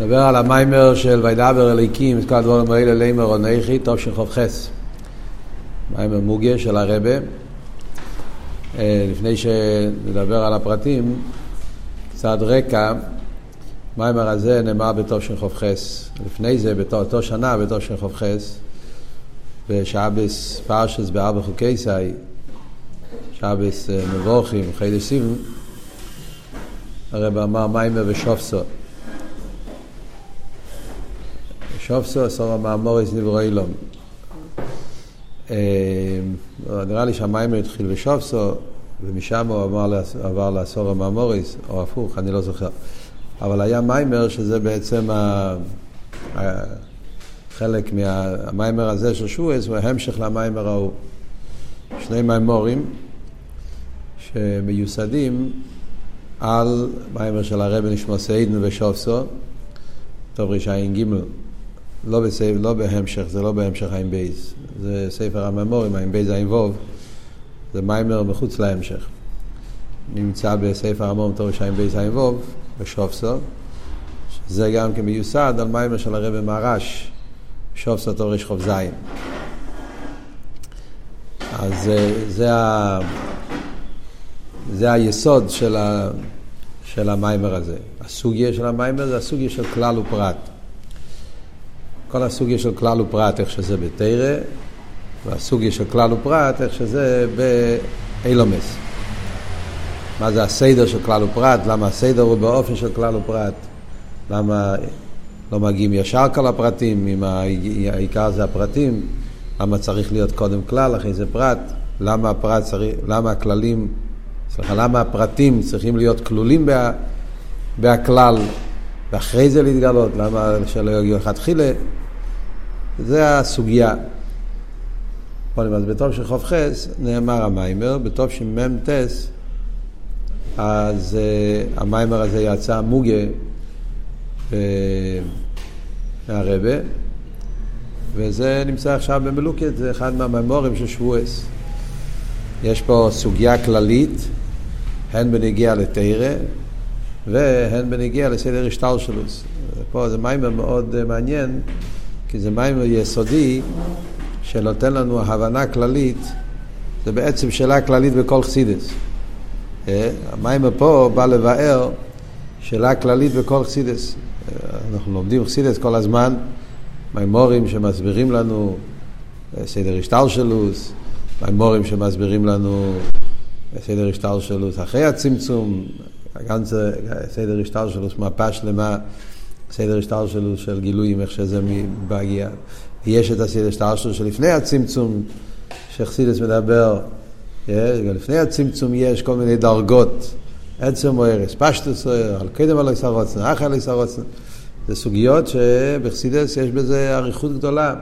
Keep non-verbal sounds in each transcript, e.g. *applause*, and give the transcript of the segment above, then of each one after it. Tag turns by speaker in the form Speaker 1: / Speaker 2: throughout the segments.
Speaker 1: נדבר על המיימר של וידבר אליקים, את כל הדברים האלה, לימר או נכי, טוב של חופכס. מיימר מוגה של הרבה. אה, לפני שנדבר על הפרטים, קצת רקע. מיימר הזה נאמר בטוב של חופכס. לפני זה, באותו שנה, בטוב של חופכס, בשעבס פרשס בארבע חוקי סי, שבס אה, מבורכים, חידש סיבן, הרב אמר מיימר ושופסו. שופסו סור המאמוריס נברו אילום. אה, נראה לי שהמיימר התחיל בשופסו, ומשם הוא עבר, עבר לעשור המאמוריס, או הפוך, אני לא זוכר. אבל היה מיימר שזה בעצם. חלק מהמיימר הזה של שועס הוא ההמשך למיימר ההוא. שני מיימורים שמיוסדים על מיימר של הרבי נשמע סיידן ושופסו, טוב רע"ג, לא, בסייב, לא בהמשך, זה לא בהמשך עין בייז, זה ספר הממורים, עין בייז עין ווב, זה מיימר מחוץ להמשך. נמצא בספר המורים טוב עין בייז עין ווב, בשופסו, שזה גם כמיוסד על מיימר של הרבי מרש, שופסו טוב רחוב זין. אז אה, זה, ה... זה היסוד של, ה... של המיימר הזה. הסוגיה של המיימר זה הסוגיה של כלל ופרט. כל הסוגיה של כלל ופרט, איך שזה בתרא, והסוגיה של כלל ופרט, איך שזה באילומס. מה זה הסדר של כלל ופרט, למה הסדר הוא באופן של כלל ופרט, למה לא מגיעים ישר כל הפרטים, אם העיקר זה הפרטים, למה צריך להיות קודם כלל, אחרי זה פרט, למה הפרט צריך, למה הכללים, סליחה, למה הפרטים צריכים להיות כלולים בה, בהכלל, ואחרי זה להתגלות, למה שלא יגיעו אחד תחילה, זה הסוגיה. אז בטוב של חוף חס נאמר המיימר, בטוב של מ"ם טס, אז uh, המיימר הזה יצא מוגה uh, מהרבה, וזה נמצא עכשיו במלוקת, זה אחד מהממורים של שבועס. יש פה סוגיה כללית, הן בנגיע לתרא, והן בנגיע לסדר השטלשלוס. פה זה מיימר מאוד uh, מעניין, כי זה מיימר יסודי שנותן לנו הבנה כללית, זה בעצם שאלה כללית בכל חסידס. אה, המיימר פה בא לבאר שאלה כללית בכל חסידס. אה, אנחנו לומדים חסידס כל הזמן, מיימורים שמסבירים לנו אה, סדר השטלשלוס, מיימורים שמסבירים לנו סדר השטלשלוס אחרי הצמצום, סדר השטלשלוס מפה שלמה סדר השטלשלות של גילויים, איך שזה מגיע. יש את הסדר השטלשלות שלפני הצמצום, שחסידס מדבר, לפני הצמצום יש כל מיני דרגות, עצם או ארס, פשטוס או על קדם על איסרוצן, אחר על איסרוצן. זה סוגיות שבחסידס יש בזה אריכות גדולה.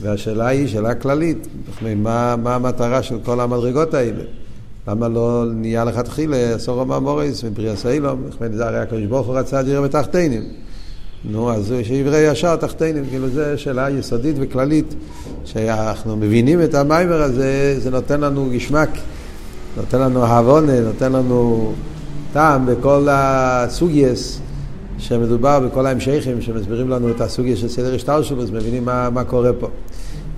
Speaker 1: והשאלה היא שאלה כללית, מה, מה המטרה של כל המדרגות האלה? למה לא נהיה לכתחילה אסור אמר מוריס מפרי הסאילום? זה הרי הקדוש ברוך הוא רצה דירה בתחתינים. נו, אז שיברה ישר תחתינים, כאילו זו שאלה יסודית וכללית, שאנחנו מבינים את המיימר הזה, זה נותן לנו גשמק, נותן לנו הבונה, נותן לנו טעם בכל הסוגייס שמדובר בכל ההמשכים שמסבירים לנו את הסוגיה של סדר השטר שלו, אז מבינים מה, מה קורה פה.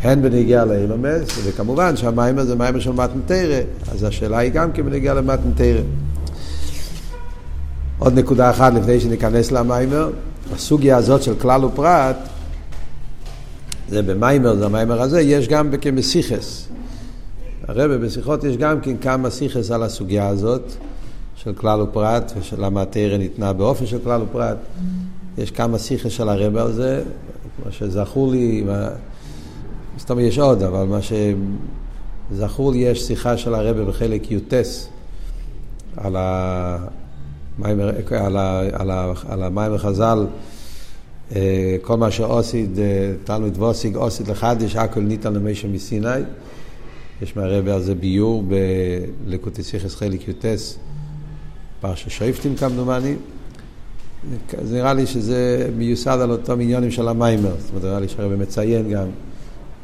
Speaker 1: הן בנגיעה לאילומס, וכמובן שהמיימר זה מיימר של מתנתרא, אז השאלה היא גם כן בנגיעה למתנתרא. עוד נקודה אחת לפני שניכנס למיימר, הסוגיה הזאת של כלל ופרט, זה במיימר, זה המיימר הזה, יש גם כמסיכס. הרבה בשיחות יש גם כן כמה סיכס על הסוגיה הזאת של כלל ופרט, ושלמה התרא ניתנה באופן של כלל ופרט. יש כמה סיכס של הרבה על זה, מה שזכור לי, מה... סתם יש עוד, אבל מה שזכור לי יש שיחה של הרבה בחלק י"ט על ה... על המים וחז"ל, אה, כל מה שאוסיד, אה, תלמיד ווסיג, אוסיד לחדש, הכל ניתן למישה מסיני. יש מהרבה על זה ביור בלקוטי סיכס חלק יוטס, פרשה שויפטים כמדומני. אז נראה לי שזה מיוסד על אותם עניונים של המיימר, זאת אומרת, נראה לי שהרבה מציין גם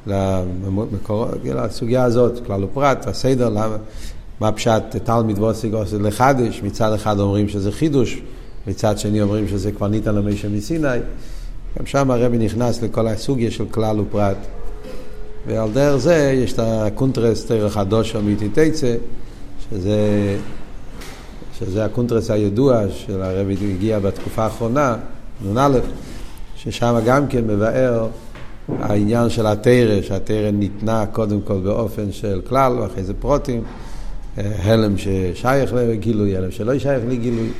Speaker 1: למקור, לסוגיה הזאת, כלל ופרט, הסדר, למה, מה פשט תלמיד ותיק עתיד לחדש, מצד אחד אומרים שזה חידוש, מצד שני אומרים שזה כבר ניתן למשה מסיני. גם שם הרבי נכנס לכל הסוגיה של כלל ופרט. ועל דרך זה יש את הקונטרס תורה חדשה מאיתי תצא, שזה, שזה הקונטרס הידוע של הרבי הגיע בתקופה האחרונה, נ"א, ששם גם כן מבאר העניין של התורה, שהתורה ניתנה קודם כל באופן של כלל ואחרי זה פרטים, הלם ששייך לגילוי, הלם שלא שייך לגילוי.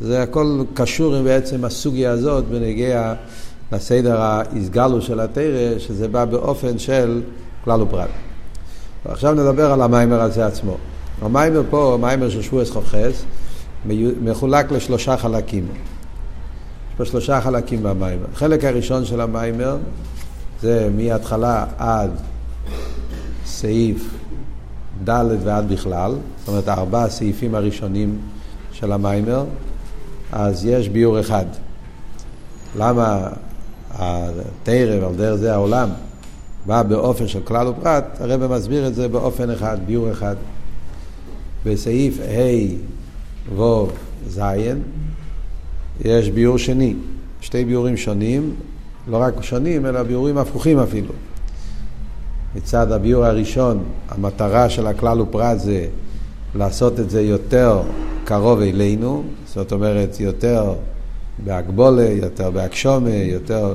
Speaker 1: זה הכל קשור בעצם הסוגיה הזאת בנגיע לסדר ההסגלו של התרא, שזה בא באופן של כלל ופרט. ועכשיו נדבר על המיימר הזה עצמו. המיימר פה, המיימר של שבועס חופכס, מחולק לשלושה חלקים. יש פה שלושה חלקים במיימר. החלק הראשון של המיימר זה מההתחלה עד סעיף ד' ועד בכלל, זאת אומרת ארבעה הסעיפים הראשונים של המיימר, אז יש ביור אחד. למה התרא ועל דרך זה העולם בא באופן של כלל ופרט, הרב מסביר את זה באופן אחד, ביור אחד. בסעיף ה' ו' ז' יש ביור שני, שתי ביורים שונים, לא רק שונים, אלא ביורים הפוכים אפילו. מצד הביור הראשון, המטרה של הכלל ופרט זה לעשות את זה יותר קרוב אלינו, זאת אומרת יותר בהגבולה, יותר בהגשומה, יותר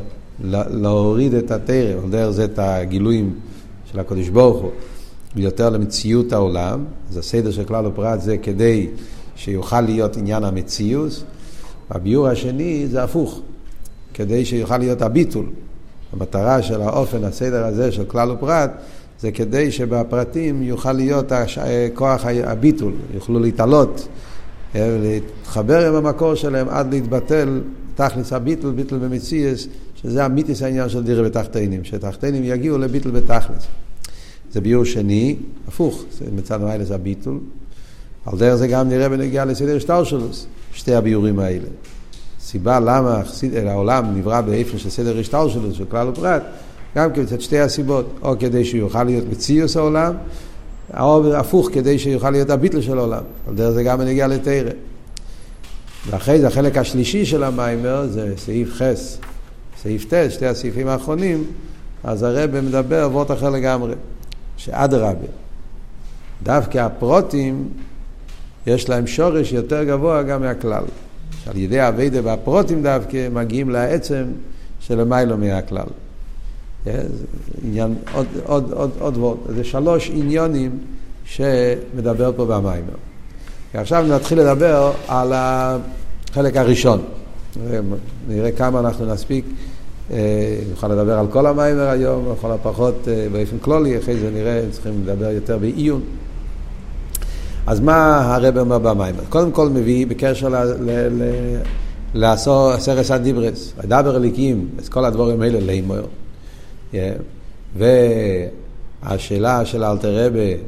Speaker 1: להוריד את התרם, על דרך זה את הגילויים של הקדוש ברוך הוא, ויותר למציאות העולם, אז הסדר של כלל ופרט זה כדי שיוכל להיות עניין המציאות, והביור השני זה הפוך, כדי שיוכל להיות הביטול. המטרה של האופן, הסדר הזה של כלל ופרט, זה כדי שבפרטים יוכל להיות כוח הביטול, יוכלו להתעלות, אה, להתחבר עם המקור שלהם עד להתבטל תכלס הביטול, ביטול במציאס, שזה המיתיס העניין של דירה בתחתינים, שתחתינים יגיעו לביטול בתכלס. זה ביור שני, הפוך, מצד המיילה זה הביטול. על דרך זה גם נראה בנגיעה לסדר שטר שלו, שתי הביורים האלה. סיבה למה העולם נברא באיפן של סדר השטר שלו, של כלל ופרט, גם כן קצת שתי הסיבות, או כדי שהוא יוכל להיות מציאוס העולם, או הפוך, כדי שיוכל להיות הביטל של העולם. על דרך זה גם בנגיעה לתרא. ואחרי זה החלק השלישי של המיימר זה סעיף חס, סעיף ט', שתי הסעיפים האחרונים, אז הרב מדבר עבוד אחר לגמרי, שאדרבה, דווקא הפרוטים יש להם שורש יותר גבוה גם מהכלל. שעל ידי אביידה והפרוטים דווקא מגיעים לעצם שלמיילו מהכלל. זה עניין, עוד, עוד, עוד, עוד ועוד. זה שלוש עניונים שמדבר פה במיימר. עכשיו נתחיל לדבר על החלק הראשון. נראה כמה אנחנו נספיק. אה, נוכל לדבר על כל המיימר היום, לכל הפחות אה, באופן כלולי, אחרי זה נראה, צריכים לדבר יותר בעיון. אז מה הרב אומר במיימר? קודם כל מביא בקשר לעשור סרס הדיברס, הדבר אליקים, את כל הדבורים האלה לימור. והשאלה של אלתר רבה,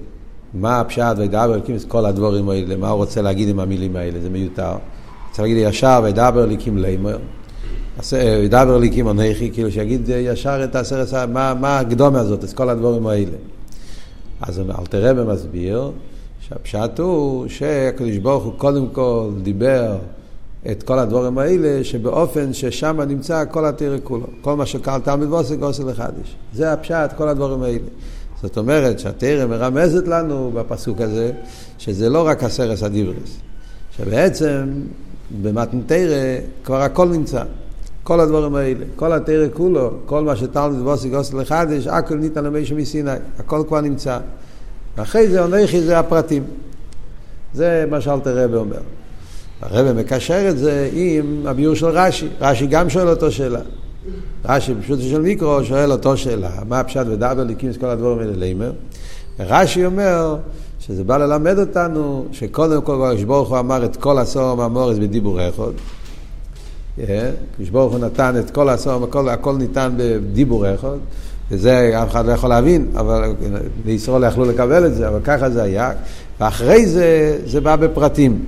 Speaker 1: מה הפשט וידבר אליקים, את כל הדבורים האלה, מה הוא רוצה להגיד עם המילים האלה, זה מיותר. צריך להגיד ישר וידבר אליקים לימור. וידבר אליקים אנכי, כאילו שיגיד ישר את הסרס, מה, מה הקדומה הזאת, את כל הדבורים האלה. אז אלתר רבה מסביר שהפשט הוא שהקדוש ברוך הוא קודם כל דיבר את כל הדבורים האלה, שבאופן ששם נמצא כל התרא כולו. כל מה שקל תלמיד ועוסק עושה לחדש. זה הפשט, כל הדבורים האלה. זאת אומרת שהתרא מרמזת לנו בפסוק הזה, שזה לא רק הסרס הדיברס, שבעצם במתן תרא כבר הכל נמצא. כל הדברים האלה, כל התרא כולו, כל מה שתלמיד ועוסק עושה לחדש, הכל ניתן למישהו מסיני, הכל כבר נמצא. ואחרי זה עונכי זה הפרטים. זה מה שאלתר רבי אומר. הרבי מקשר את זה עם הביור של רש"י. רש"י גם שואל אותו שאלה. רש"י פשוט של מיקרו שואל אותו שאלה, מה הפשט ליקים את כל הדברים האלה לימר? רש"י אומר שזה בא ללמד אותנו שקודם כל הקדוש ברוך הוא אמר את כל עשור הממורס בדיבור אחד. הקדוש ברוך הוא נתן את כל עשור, הכל, הכל ניתן בדיבור אחד. וזה אף אחד לא יכול להבין, אבל בישראל לא יכלו לקבל את זה, אבל ככה זה היה. ואחרי זה, זה בא בפרטים.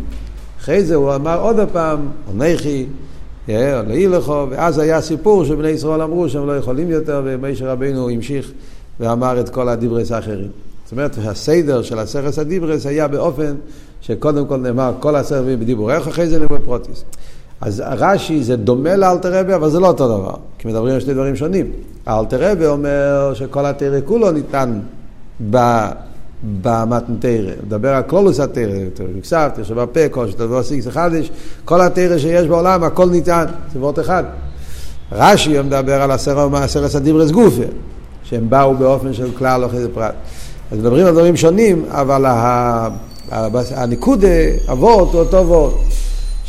Speaker 1: אחרי זה הוא אמר עוד פעם, עונכי, עולאי לכו, ואז היה סיפור שבני ישראל אמרו שהם לא יכולים יותר, ומשה רבינו המשיך ואמר את כל הדיברס האחרים. זאת אומרת, הסדר של הסרס הדיברס היה באופן שקודם כל נאמר כל הסרבים בדיבור איך, אחרי זה נאמר פרוטיס. אז רש"י זה דומה לאלתר רבי, אבל זה לא אותו דבר, כי מדברים על שני דברים שונים. האלתר רבי אומר שכל התרא כולו ניתן במתנתרא, מדבר על כלולוס התרא, כסף, תרשו בפה, כל שתבוא סיקס חדש, כל התרא שיש בעולם, הכל ניתן, זה וורט אחד. רש"י מדבר על עשרת הדיברס גופה, שהם באו באופן של כלל או חסר פרט. אז מדברים על דברים שונים, אבל הניקודה, הוורט הוא אותו וורט,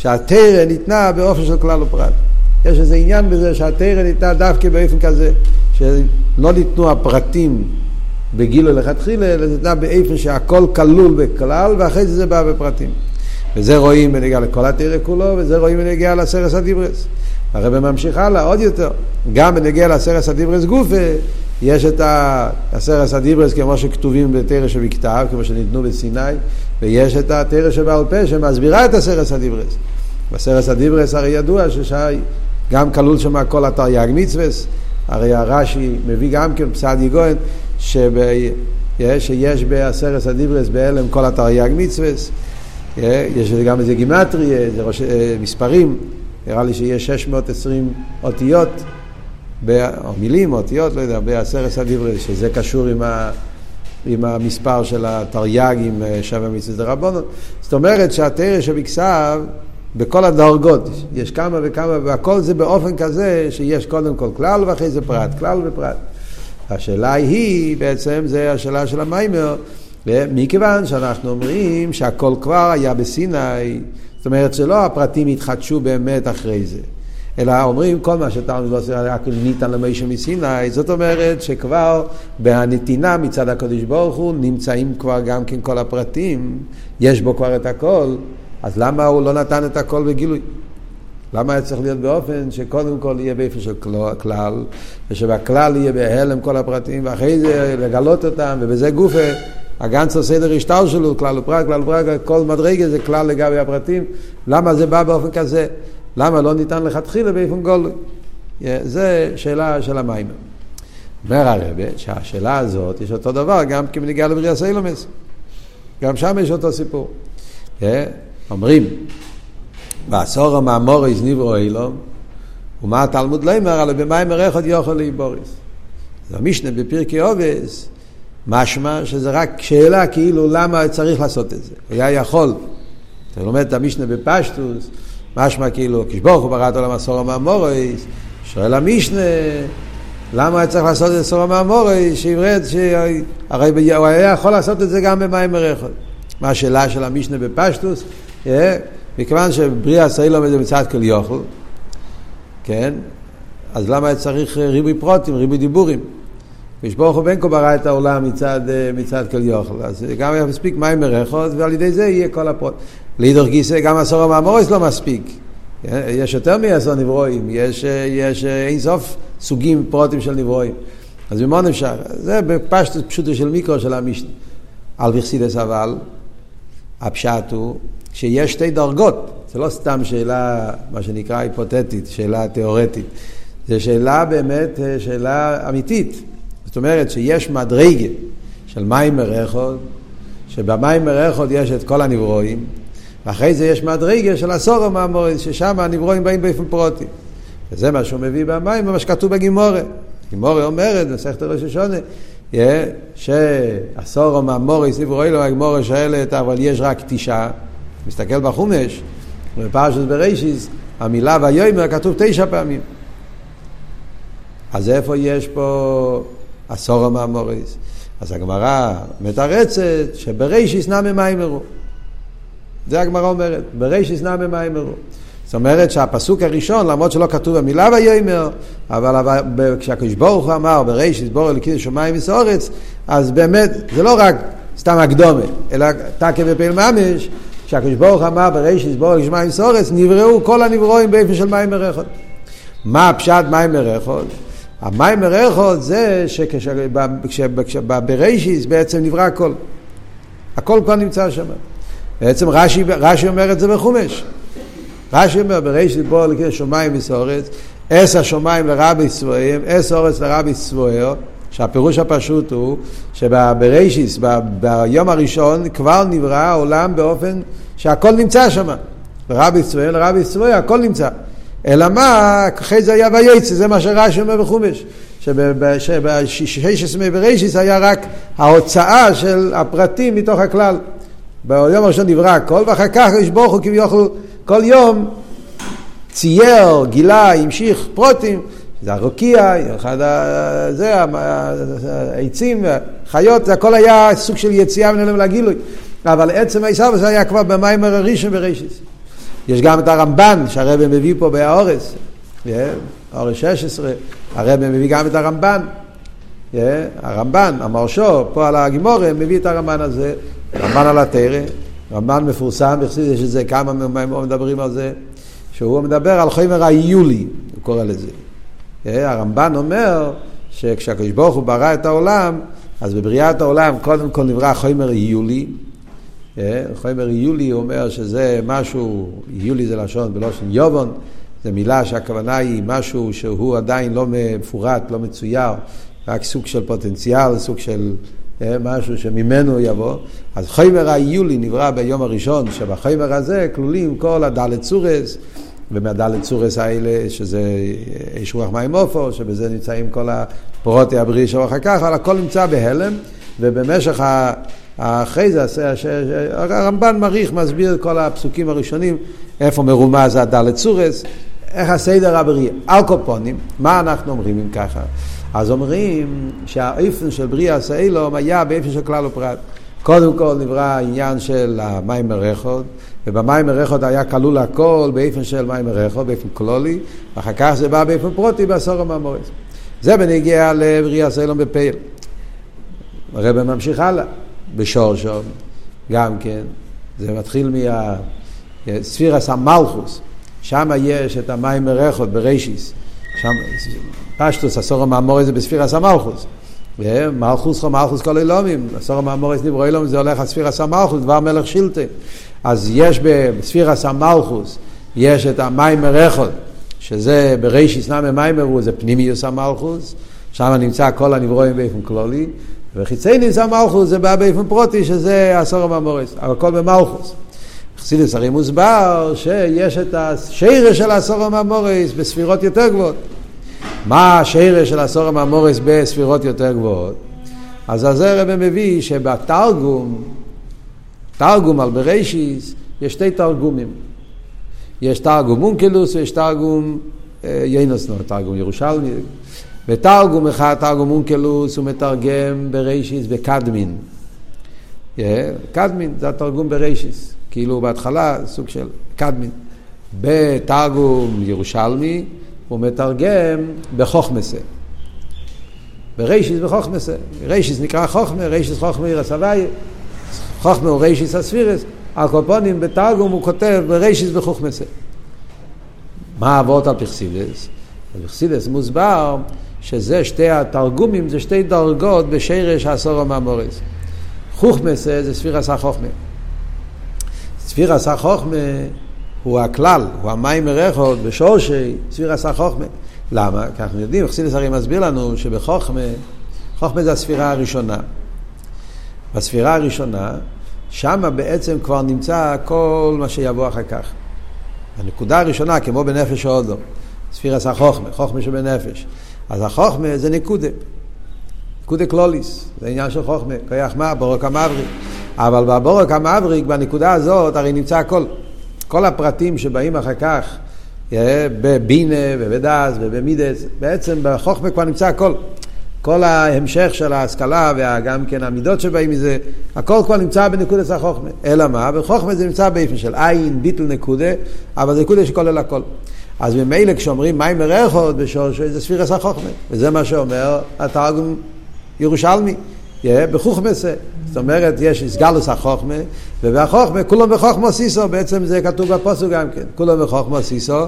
Speaker 1: שהתרא ניתנה באופן של כלל ופרט. יש איזה עניין בזה שהתרא ניתנה דווקא באופן כזה, שלא ניתנו הפרטים בגילו לכתחילה, אלא ניתנה באופן שהכל כלול בכלל, ואחרי זה זה בא בפרטים. וזה רואים בנגיעה לכל התרא כולו, וזה רואים בנגיעה לסרס הדיברס. הרב ממשיך הלאה עוד יותר, גם בנוגע לעשרת הדיברות גופא, יש את עשרת הדיברות כמו שכתובים בתורה שבכתב, כמו שניתנו בסיני, ויש את התורה שבעל פה שמסבירה את עשרת הדיברות. בעשרת הדיברות הרי ידוע ששי גם כלול שם כל התרי"ג מצווה, הרי הרש"י מביא גם כן רב סעדיה גאון שיש בעשרת הדיברות בהעלם כל התרי"ג מצווה, יש גם איזה גימטרי, איזה ראש, אה, מספרים, נראה לי שיש 620 אותיות, או מילים, אותיות, לא יודע, בעשרת הדיברס, שזה קשור עם, ה, עם המספר של התרי"ג עם אה, שבע מצוות דרבנון. זאת אומרת שהתרא שבכסף, בכל הדרגות, יש כמה וכמה, והכל זה באופן כזה שיש קודם כל כלל ואחרי זה פרט, כלל ופרט. השאלה היא בעצם, זה השאלה של המיימר, מכיוון שאנחנו אומרים שהכל כבר היה בסיני, זאת אומרת שלא הפרטים התחדשו באמת אחרי זה, אלא אומרים כל מה שתלמוד לא עושה רק ניתן למשה מסיני, זאת אומרת שכבר בנתינה מצד הקדוש ברוך הוא נמצאים כבר גם כן כל הפרטים, יש בו כבר את הכל, אז למה הוא לא נתן את הכל בגילוי? למה היה צריך להיות באופן שקודם כל יהיה באופן של כלל, ושבכלל יהיה בהלם כל הפרטים, ואחרי זה לגלות אותם, ובזה גופה הגנצר סדר השטר שלו, כלל ופרט, כלל ופרט, כל מדרגה זה כלל לגבי הפרטים. למה זה בא באופן כזה? למה לא ניתן לכתחילה באופן גולוי? זה שאלה של המים. אומר הרבה שהשאלה הזאת, יש אותו דבר גם כמנהיגה לבריאה סיילומס. גם שם יש אותו סיפור. אומרים, בעשור המאמוריס נברו אילום, ומה התלמוד לא אומר, אלא במים מרחת יוכל להיבוריס. זה המשנה בפרקי עובס, משמע שזה רק שאלה כאילו למה צריך לעשות את זה. הוא היה יכול, אתה לומד את המשנה בפשטוס, משמע כאילו, כשברוך הוא ברא את עולם הסורו מהמורויס, שואל המשנה, למה היה צריך לעשות את זה סורו מהמורויס, שיברד, הרי הוא היה יכול לעשות את זה גם במים מרחת. מה השאלה של המשנה בפשטוס? אה? מכיוון שבריאה לומד זה מצד כל יוכל, כן? אז למה צריך ריבוי פרוטים, ריבוי דיבורים? כשברוך הוא בין כה ברא את העולם מצד, אה, מצד כל יוכל. אז גם היה מספיק מים מרחות, ועל ידי זה יהיה כל הפרוט. לידור גיסא, גם עשור המאמורס לא מספיק. יש יותר מעשר נברואים, יש, אה, יש אה, אין סוף סוגים פרוטים של נברואים. אז ממה נפשר? זה בפשט פשוטו של מיקרו של המשנה. על וכסידס אבל, הפשט הוא שיש שתי דרגות, זה לא סתם שאלה, מה שנקרא היפותטית, שאלה תיאורטית, זה שאלה באמת, שאלה אמיתית. זאת אומרת שיש מדרגה של מים מרחוד, שבמים מרחוד יש את כל הנברואים, ואחרי זה יש מדרגה של עשור המאמורים, ששם הנברואים באים באופן פרוטי. וזה מה שהוא מביא במים, ומה שכתוב בגימורה. גימורה אומרת, במסכת ראש השונה, שעשור המאמורי נברואי לו, הגימורה שואלת, אבל יש רק תשעה. מסתכל בחומש, בפרשת בראשיס, המילה ויאמר כתוב תשע פעמים. אז איפה יש פה עשור המאמוריס. אז הגמרא מתרצת שברישיס נמי מיימרו. זה הגמרא אומרת, ברישיס נמי מיימרו. זאת אומרת שהפסוק הראשון, למרות שלא כתוב המילה ויאמר, אבל כשהקדוש ברוך הוא אמר ברישיס בור אלוקים שמיים וסורץ, אז באמת, זה לא רק סתם הקדומה, אלא תקה בפעיל ממש, כשהקדוש ברוך אמר ברישיס בור אלוקים שמיים וסורץ, נבראו כל הנברואים באופן של מים מרחות. מה הפשט מים מרחות? המים מרחות זה שבבריישיס בעצם נברא הכל. הכל כבר נמצא שם. בעצם רש"י, רש"י אומר את זה בחומש. רש"י אומר בריישיס בוא לקרוא שמיים וסורץ, אס השמיים לרבי צבועים, אס אורץ לרבי צבוער, שהפירוש הפשוט הוא שבבריישיס, ביום הראשון, כבר נברא העולם באופן שהכל נמצא שם. ורבי צבועי לרבי צבועי, הכל נמצא. אלא מה, אחרי זה היה וייצא, זה מה שרש"י אומר בחומש. שב-16 בראשיס היה רק ההוצאה של הפרטים מתוך הכלל. ביום הראשון נברא הכל, ואחר כך יש ברוך הוא כביכול כל יום צייר, גילה, המשיך פרוטים, זה הרוקיע, אחד ה... זה, העצים, חיות, זה הכל היה סוג של יציאה מן הלם לגילוי. אבל עצם העיסאוויס היה כבר במיימר הראשון בראשיס. יש גם את הרמב"ן שהרבא מביא פה בהאורס, אורס 16, הרבא מביא גם את הרמב"ן. הרמב"ן, המרשו, פה על הגימורה, מביא את הרמב"ן הזה, רמב"ן על התרא, רמב"ן מפורסם, יש איזה כמה מדברים על זה, שהוא מדבר על חומר היולי, הוא קורא לזה. הרמב"ן אומר שכשהקדוש ברוך הוא ברא את העולם, אז בבריאת העולם קודם כל נברא חומר יולי, אה, חומר יולי אומר שזה משהו, יולי זה לשון בלושן יובון, זו מילה שהכוונה היא משהו שהוא עדיין לא מפורט, לא מצויר, רק סוג של פוטנציאל, סוג של אה, משהו שממנו יבוא. אז חומר היולי נברא ביום הראשון, שבחומר הזה כלולים כל הדלת צורס, ומהדלת צורס האלה, שזה איש רוח מים עופו, שבזה נמצאים כל הפרוטי הבריא שלו אחר כך, אבל הכל נמצא בהלם, ובמשך אחרי זה, הרמב"ן מעריך, מסביר את כל הפסוקים הראשונים, איפה מרומז הדלת צורס, איך הסדר הבריאה. על קופונים, מה אנחנו אומרים אם ככה? אז אומרים שהאופן של בריאה סאילום היה באופן של כלל ופרט. קודם כל נברא העניין של המים מרחוד, ובמים מרחוד היה כלול הכל באופן של מים מרחוד, באופן כלולי, ואחר כך זה בא באופן פרוטי בעשור המאמורס. זה בנגיע לבריאה סאילום בפייל. הרב ממשיך הלאה. בשורשו, גם כן, זה מתחיל מהספירס המלכוס, שם יש את המים מרחות ברישיס, שם פשטוס, הסור המאמורס זה בספירס המלכוס. מלכוס חו מלכוס כל אילומים, הסור המאמורס נברו אילומים זה הולך על ספירס המלכוס, דבר מלך שילטה. אז יש בספירס המלכוס, יש את המים מרחות, שזה ברישיס נמי מים מרו, זה פנימיוס המלכוס, שם נמצא כל הנברואים באופן כלולי, וחיצי ניסה מלכוס זה בא באופן פרוטי שזה עשור הממורס, אבל הכל במלכוס. חסידס הרי מוסבר שיש את השירה של עשור הממורס בספירות יותר גבוהות. מה השירה של עשור הממורס בספירות יותר גבוהות? אז זה הרב מביא שבתרגום, תרגום על בראשיס, יש שתי תרגומים. יש תרגום אונקלוס ויש תרגום אה, ינוסנו, תרגום ירושלמי. בתרגום אחד, תרגום אונקלוס, הוא מתרגם ברישיס בקדמין. Yeah, קדמין זה התרגום ברישיס, כאילו בהתחלה סוג של קדמין. בתרגום ירושלמי הוא מתרגם בחוכמסה. ברישיס בחוכמסה. רישיס נקרא חוכמה, רישיס חוכמה עיר הסבייה. חוכמה הוא רישיס הספירס. הקופונים בתרגום הוא כותב ברישיס בחוכמסה. מה אבות על פרסידס? פרסידס מוסבר שזה שתי התרגומים, זה שתי דרגות בשרש העשור המאמורס. חוכמסה זה ספירס החוכמה. ספירס החוכמה הוא הכלל, הוא המים מרחות בשורשי ספירס החוכמה. למה? כי אנחנו יודעים, חסידס הרי מסביר לנו שבחוכמה, חוכמה זה הספירה הראשונה. בספירה הראשונה, שם בעצם כבר נמצא כל מה שיבוא אחר כך. הנקודה הראשונה, כמו בנפש האודו, ספירס החוכמה, חוכמה שבנפש. אז החוכמה זה נקודה. נקודה קלוליס, זה עניין של חוכמה, כיח מה, בורק המבריק. אבל בבורק המבריק, בנקודה הזאת, הרי נמצא הכל. כל הפרטים שבאים אחר כך, אה, בבינה ובדס ובמידס, בעצם בחוכמה כבר נמצא הכל. כל ההמשך של ההשכלה וגם כן המידות שבאים מזה, הכל כבר נמצא בנקודת החוכמה. אלא מה? בחוכמה זה נמצא באופן של עין, ביטל נקודה, אבל זה נקודה שכולל הכל. אז ממילא כשאומרים מים מרחות בשורשו זה ספירס החוכמה, וזה מה שאומר התרגום ירושלמי, בחוכמסה. זאת אומרת, יש סגלוס החוכמה, ובחוכמה, כולם בחוכמה סיסו, בעצם זה כתוב בפוסק גם כן, כולם בחוכמה סיסו,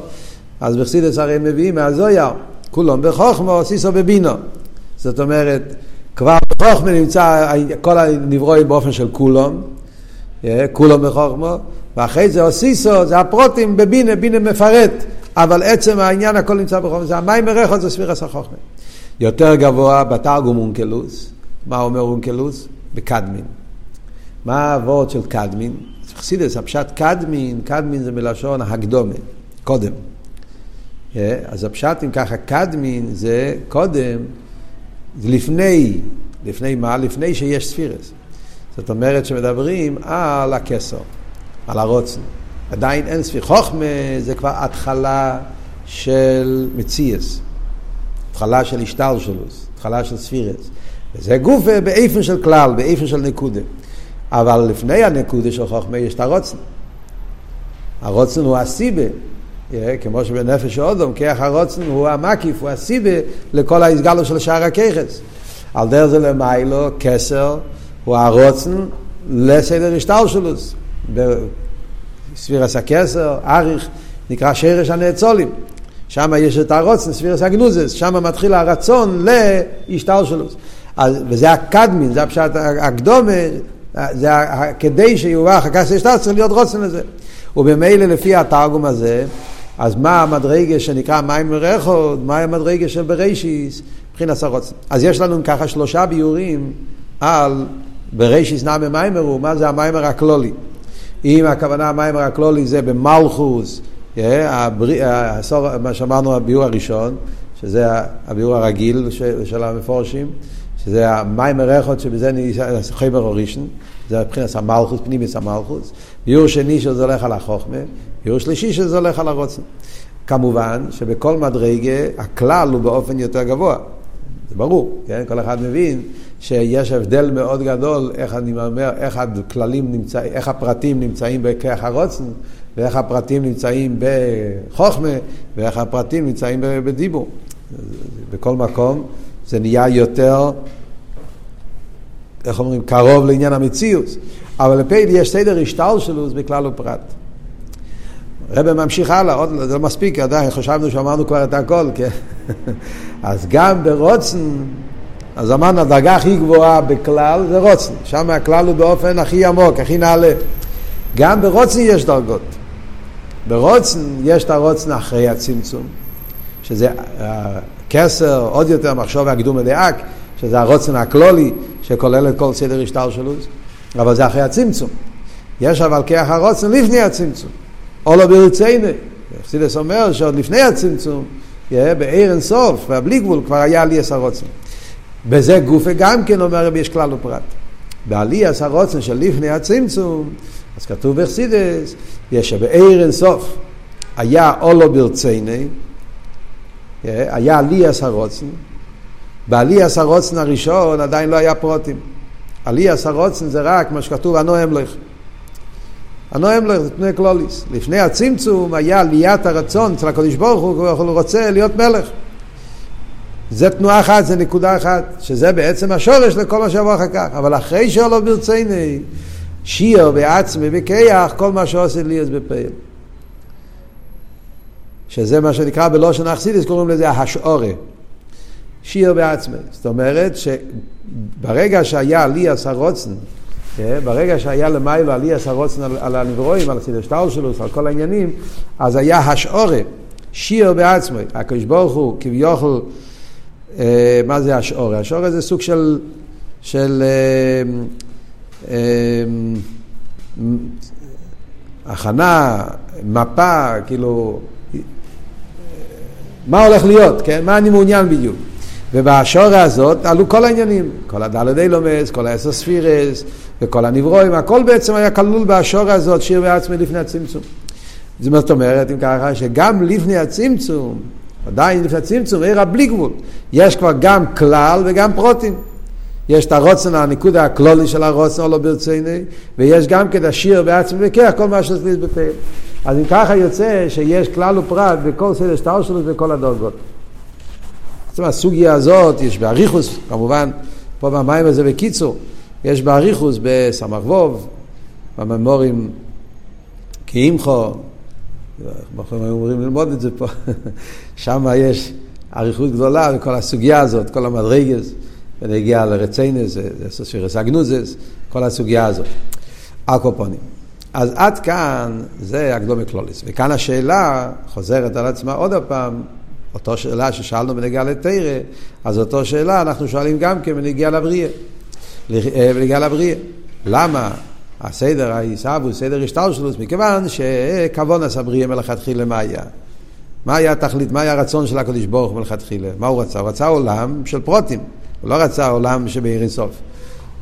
Speaker 1: אז בחסידס הרי מביאים מהזויר, כולם בחוכמה סיסו בבינו. זאת אומרת, כבר בחוכמה נמצא כל הנברואים באופן של כולם, כולם בחוכמה, ואחרי זה אוסיסו, זה הפרוטים בבינה, בינה מפרט. אבל עצם העניין הכל נמצא בחוכמה, זה המים מרחוב זה ספירס החוכמה. יותר גבוה בתרגום אונקלוס, מה אומר אונקלוס? בקדמין. מה העבוד של קדמין? חסידס, הפשט קדמין, קדמין זה מלשון הקדומה, קודם. אז הפשט אם ככה, קדמין זה קודם, זה לפני, לפני מה? לפני שיש ספירס. זאת אומרת שמדברים על הכסר, על הרוצן. עדיין אין ספיר. חוכמה זה כבר התחלה של מציאס, התחלה של השטלשלוס, התחלה של ספירס. וזה גוף באיפן של כלל, באיפן של נקודה. אבל לפני הנקודה של חוכמה יש את הרוצן. הרוצן הוא הסיבה, כמו שבנפש האודום, כיח הרוצן הוא המקיף, הוא הסיבה לכל ההסגלו של שער הככס. על דרך זה למיילו, כסר, הוא הרוצן לסדר השטלשלוס. בספירס הכסר, אריך, נקרא שרש הנאצולים. שם יש את הרוצן, ספירס הגנוזס, שם מתחיל הרצון להשתלשלוס. וזה הקדמין, זה הפשט הקדומה, זה כדי שיובא אחר כך שטר צריך להיות רוצן לזה. ובמילא לפי התרגום הזה, אז מה המדרגה שנקרא מים מרחוד, מה המדרגה של בראשיס, מבחינת הרוצן. אז יש לנו ככה שלושה ביורים על בראשיס נאמה מיימרו, מה זה המיימר הכלולי. אם הכוונה המיימר הכלולי זה במלכוס, מה שאמרנו הביור הראשון, שזה הביור הרגיל של המפורשים, שזה המים הריחות שבזה חבר אורישן, זה מבחינת המלכוס, פנימיס המלכוס. ביור שני שזה הולך על החוכמה, ביור שלישי שזה הולך על הרוצן. כמובן שבכל מדרגה הכלל הוא באופן יותר גבוה. זה ברור, כן? כל אחד מבין שיש הבדל מאוד גדול איך אני אומר, איך הכללים נמצא, איך הפרטים נמצאים בכרך הרוצן, ואיך הפרטים נמצאים בחוכמה, ואיך הפרטים נמצאים בדיבור. בכל מקום זה נהיה יותר, איך אומרים, קרוב לעניין המציאות. אבל לפייל יש סדר השטל שלו, זה בכלל ופרט. רבי ממשיך הלאה, עוד זה לא מספיק, עדיין חשבנו שאמרנו כבר את הכל, כן? *laughs* אז גם ברוצן, אז אמרנו, הדרגה הכי גבוהה בכלל זה רוצן, שם הכלל הוא באופן הכי עמוק, הכי נעלה. גם ברוצן יש דרגות. ברוצן יש את הרוצן אחרי הצמצום, שזה הכסר, עוד יותר מחשוב והקדום מדאק, שזה הרוצן הכלולי, שכולל את כל סדר השטר שלו, אבל זה אחרי הצמצום. יש אבל כח הרוצן לפני הצמצום. או לא ברציינו. חסידס אומר שעוד לפני הצמצום, בעיר אין סוף, והבלי גבול, כבר היה עליאס הרוצן. בזה גופה גם כן אומר רבי יש כלל ופרט. בעליאס הרוצן של לפני הצמצום, אז כתוב בחסידס, יש שבעיר אין סוף היה או לא ברצייני, היה עליאס הרוצן, בעליאס הרוצן הראשון עדיין לא היה פרוטים. עליאס הרוצן זה רק מה שכתוב הנוהם לך. הנוהם לך זה פני קלוליס. לפני הצמצום היה עליית הרצון אצל הקדוש ברוך הוא, הוא רוצה להיות מלך. זה תנועה אחת, זה נקודה אחת, שזה בעצם השורש לכל מה שיבוא אחר כך. אבל אחרי שלא ברציני, שיר בעצמי וכיח, כל מה שעושה לי אז בפעיל. שזה מה שנקרא בלושן אכסידיס, קוראים לזה השעורה. שיר בעצמי. זאת אומרת שברגע שהיה לי עשה רוצן, כן, ברגע שהיה למיילו עלי עשה רוצן על, על הנברואים, על שלו, על כל העניינים, אז היה השעורה, שיר בעצמי. הקדוש ברוך הוא כביכול, אה, מה זה השעורה? השעורה זה סוג של, של אה, אה, הכנה, מפה, כאילו, מה הולך להיות, כן? מה אני מעוניין בדיוק. ובשורה הזאת עלו כל העניינים, כל הדלת אילומס, כל העשר ספירס וכל הנברואים, הכל בעצם היה כלול בשורה הזאת, שיר בעצמי לפני הצמצום. זאת אומרת, אם ככה, שגם לפני הצמצום, עדיין לפני הצמצום, עיר הבלי גבול, יש כבר גם כלל וגם פרוטים. יש את הרוצן, הניקוד הכלולי של הרוצן, או לא ברציני, ויש גם כן השיר בעצמי וכך, כל מה שצריך בפה. אז אם ככה יוצא שיש כלל ופרט בכל סדר שטר שלו וכל הדרגות. אומרת, הסוגיה הזאת, יש באריכוס, כמובן, פה במים הזה בקיצור, יש באריכוס בסמ"ך ווב, בממורים כאימחו, אנחנו אומרים ללמוד את זה פה, *laughs* שם יש אריכות גדולה וכל הסוגיה הזאת, כל המדרגס, ונגיע לרציינס, סוסירס אגנוזס, כל הסוגיה הזאת. אקופונים. אז עד כאן זה הקדומי קלוליס. וכאן השאלה חוזרת על עצמה עוד פעם, אותו שאלה ששאלנו בנגיעה לתרא, אז אותו שאלה אנחנו שואלים גם כן בנגיעה לבריאה. בנגיעה לבריאה. למה הסדר העיסאוו, סדר השטלשלוס, מכיוון שכוון הסבריה מלכתחילה מה היה? מה היה התכלית, מה היה הרצון של הקדוש ברוך מלכתחילה? מה הוא רצה? הוא רצה עולם של פרוטים, הוא לא רצה עולם שבעיר אינסוף.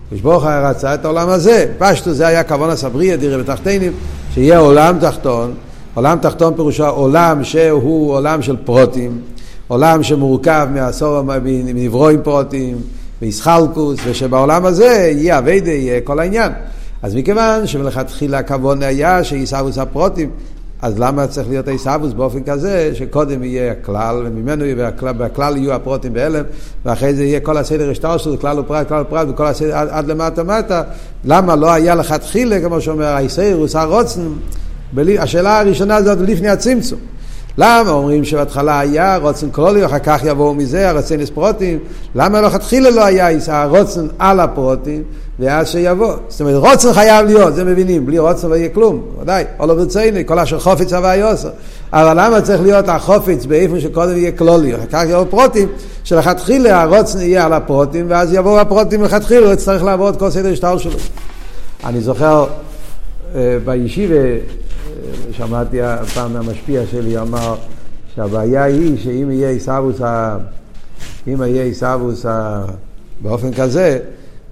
Speaker 1: הקדוש ברוך רצה את העולם הזה, פשטו זה היה כוון הסבריה, דירה בתחתינים, שיהיה עולם תחתון, עולם תחתון פירושו עולם שהוא עולם של פרוטים, עולם שמורכב מעשור, מנברואים פרוטים, מאיסחלקוס, ושבעולם הזה יהיה אביידה, יהיה כל העניין. אז מכיוון שמלכתחילה הכוון היה שעיסאוווס הפרוטים, אז למה צריך להיות עיסאוווס באופן כזה שקודם יהיה הכלל, וממנו יהיה, בכלל יהיו הפרוטים בהלם, ואחרי זה יהיה כל הסדר השטר שלו, כלל ופרט, כלל ופרט, וכל הסדר עד, עד למטה מטה, למה לא היה לכתחילה, כמו שאומר האיסאירוס, הרוצן, השאלה הראשונה הזאת לפני הצמצום. למה אומרים שבהתחלה היה רוצן כלולי, אחר כך יבואו מזה הרוצן פרוטים? למה לכתחילה לא היה הרוצן על הפרוטים, ואז שיבוא? זאת אומרת, רוצן חייב להיות, זה מבינים, בלי רוצן לא יהיה כלום, ודאי, או לא כל אשר חופץ הווה יוסר. אבל למה צריך להיות החופץ באיפה שקודם יהיה כלולי, אחר כך יבואו פרוטים, שלכתחילה הרוצן יהיה על הפרוטים, ואז יבואו הפרוטים לכתחילה, הוא יצטרך לעבוד כל סדר שטר שלו. אני זוכר אה, בישיבה, שמעתי פעם מהמשפיע שלי, אמר שהבעיה היא שאם יהיה עיסאוווס, אם יהיה עיסאוווס באופן כזה,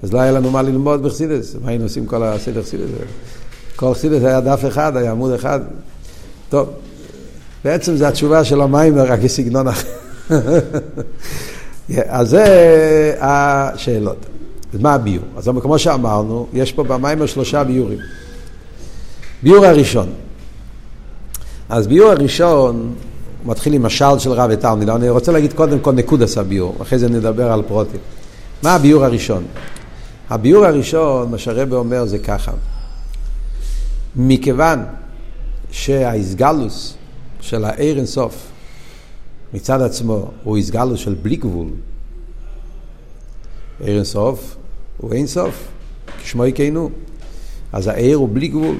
Speaker 1: אז לא היה לנו מה ללמוד בחסידס, מה היינו עושים כל הסדר חסידס? כל חסידס היה דף אחד, היה עמוד אחד. טוב, בעצם זו התשובה של המים, רק כסגנון אחר. *laughs* אז זה השאלות. אז מה הביור? אז כמו שאמרנו, יש פה במים שלושה ביורים. ביור הראשון, אז ביור הראשון מתחיל עם משל של רב ותלמיד. אני רוצה להגיד קודם כל נקודס הביור, אחרי זה נדבר על פרוטים. מה הביור הראשון? הביור הראשון, מה שהרבא אומר זה ככה. מכיוון שהאיסגלוס של העיר אינסוף מצד עצמו הוא איסגלוס של בלי גבול, עיר אינסוף הוא אינסוף, כשמו יקיינו. אז העיר הוא בלי גבול,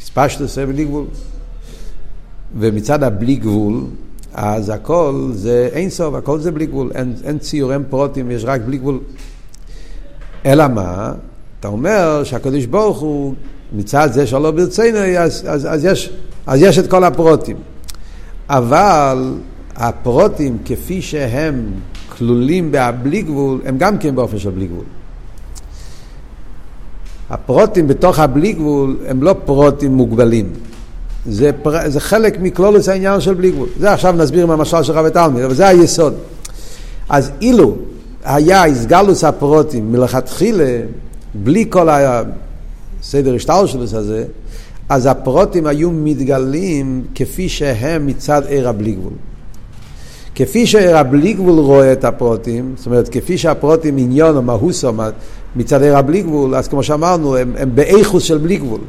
Speaker 1: הספשטוס זה בלי גבול. ומצד הבלי גבול, אז הכל זה אין סוף, הכל זה בלי גבול, אין, אין ציור, אין פרוטים, יש רק בלי גבול. אלא מה? אתה אומר שהקדוש ברוך הוא, מצד זה שלא ברצינו, אז, אז, אז, יש, אז יש את כל הפרוטים. אבל הפרוטים כפי שהם כלולים בהבלי גבול, הם גם כן באופן של בלי גבול. הפרוטים בתוך הבלי גבול הם לא פרוטים מוגבלים. זה, פר... זה חלק מכלולוס העניין של בלי גבול. זה עכשיו נסביר עם המשל של רבי תלמיד, אבל זה היסוד. אז אילו היה איסגלוס הפרוטים מלכתחילה, בלי כל הסדר השטלשלוס הזה, אז הפרוטים היו מתגלים כפי שהם מצד עיר הבלי גבול. כפי שעיר הבלי גבול רואה את הפרוטים, זאת אומרת, כפי שהפרוטים עניון או מהוסו מצד עיר הבלי גבול, אז כמו שאמרנו, הם, הם באיכוס של בלי גבול.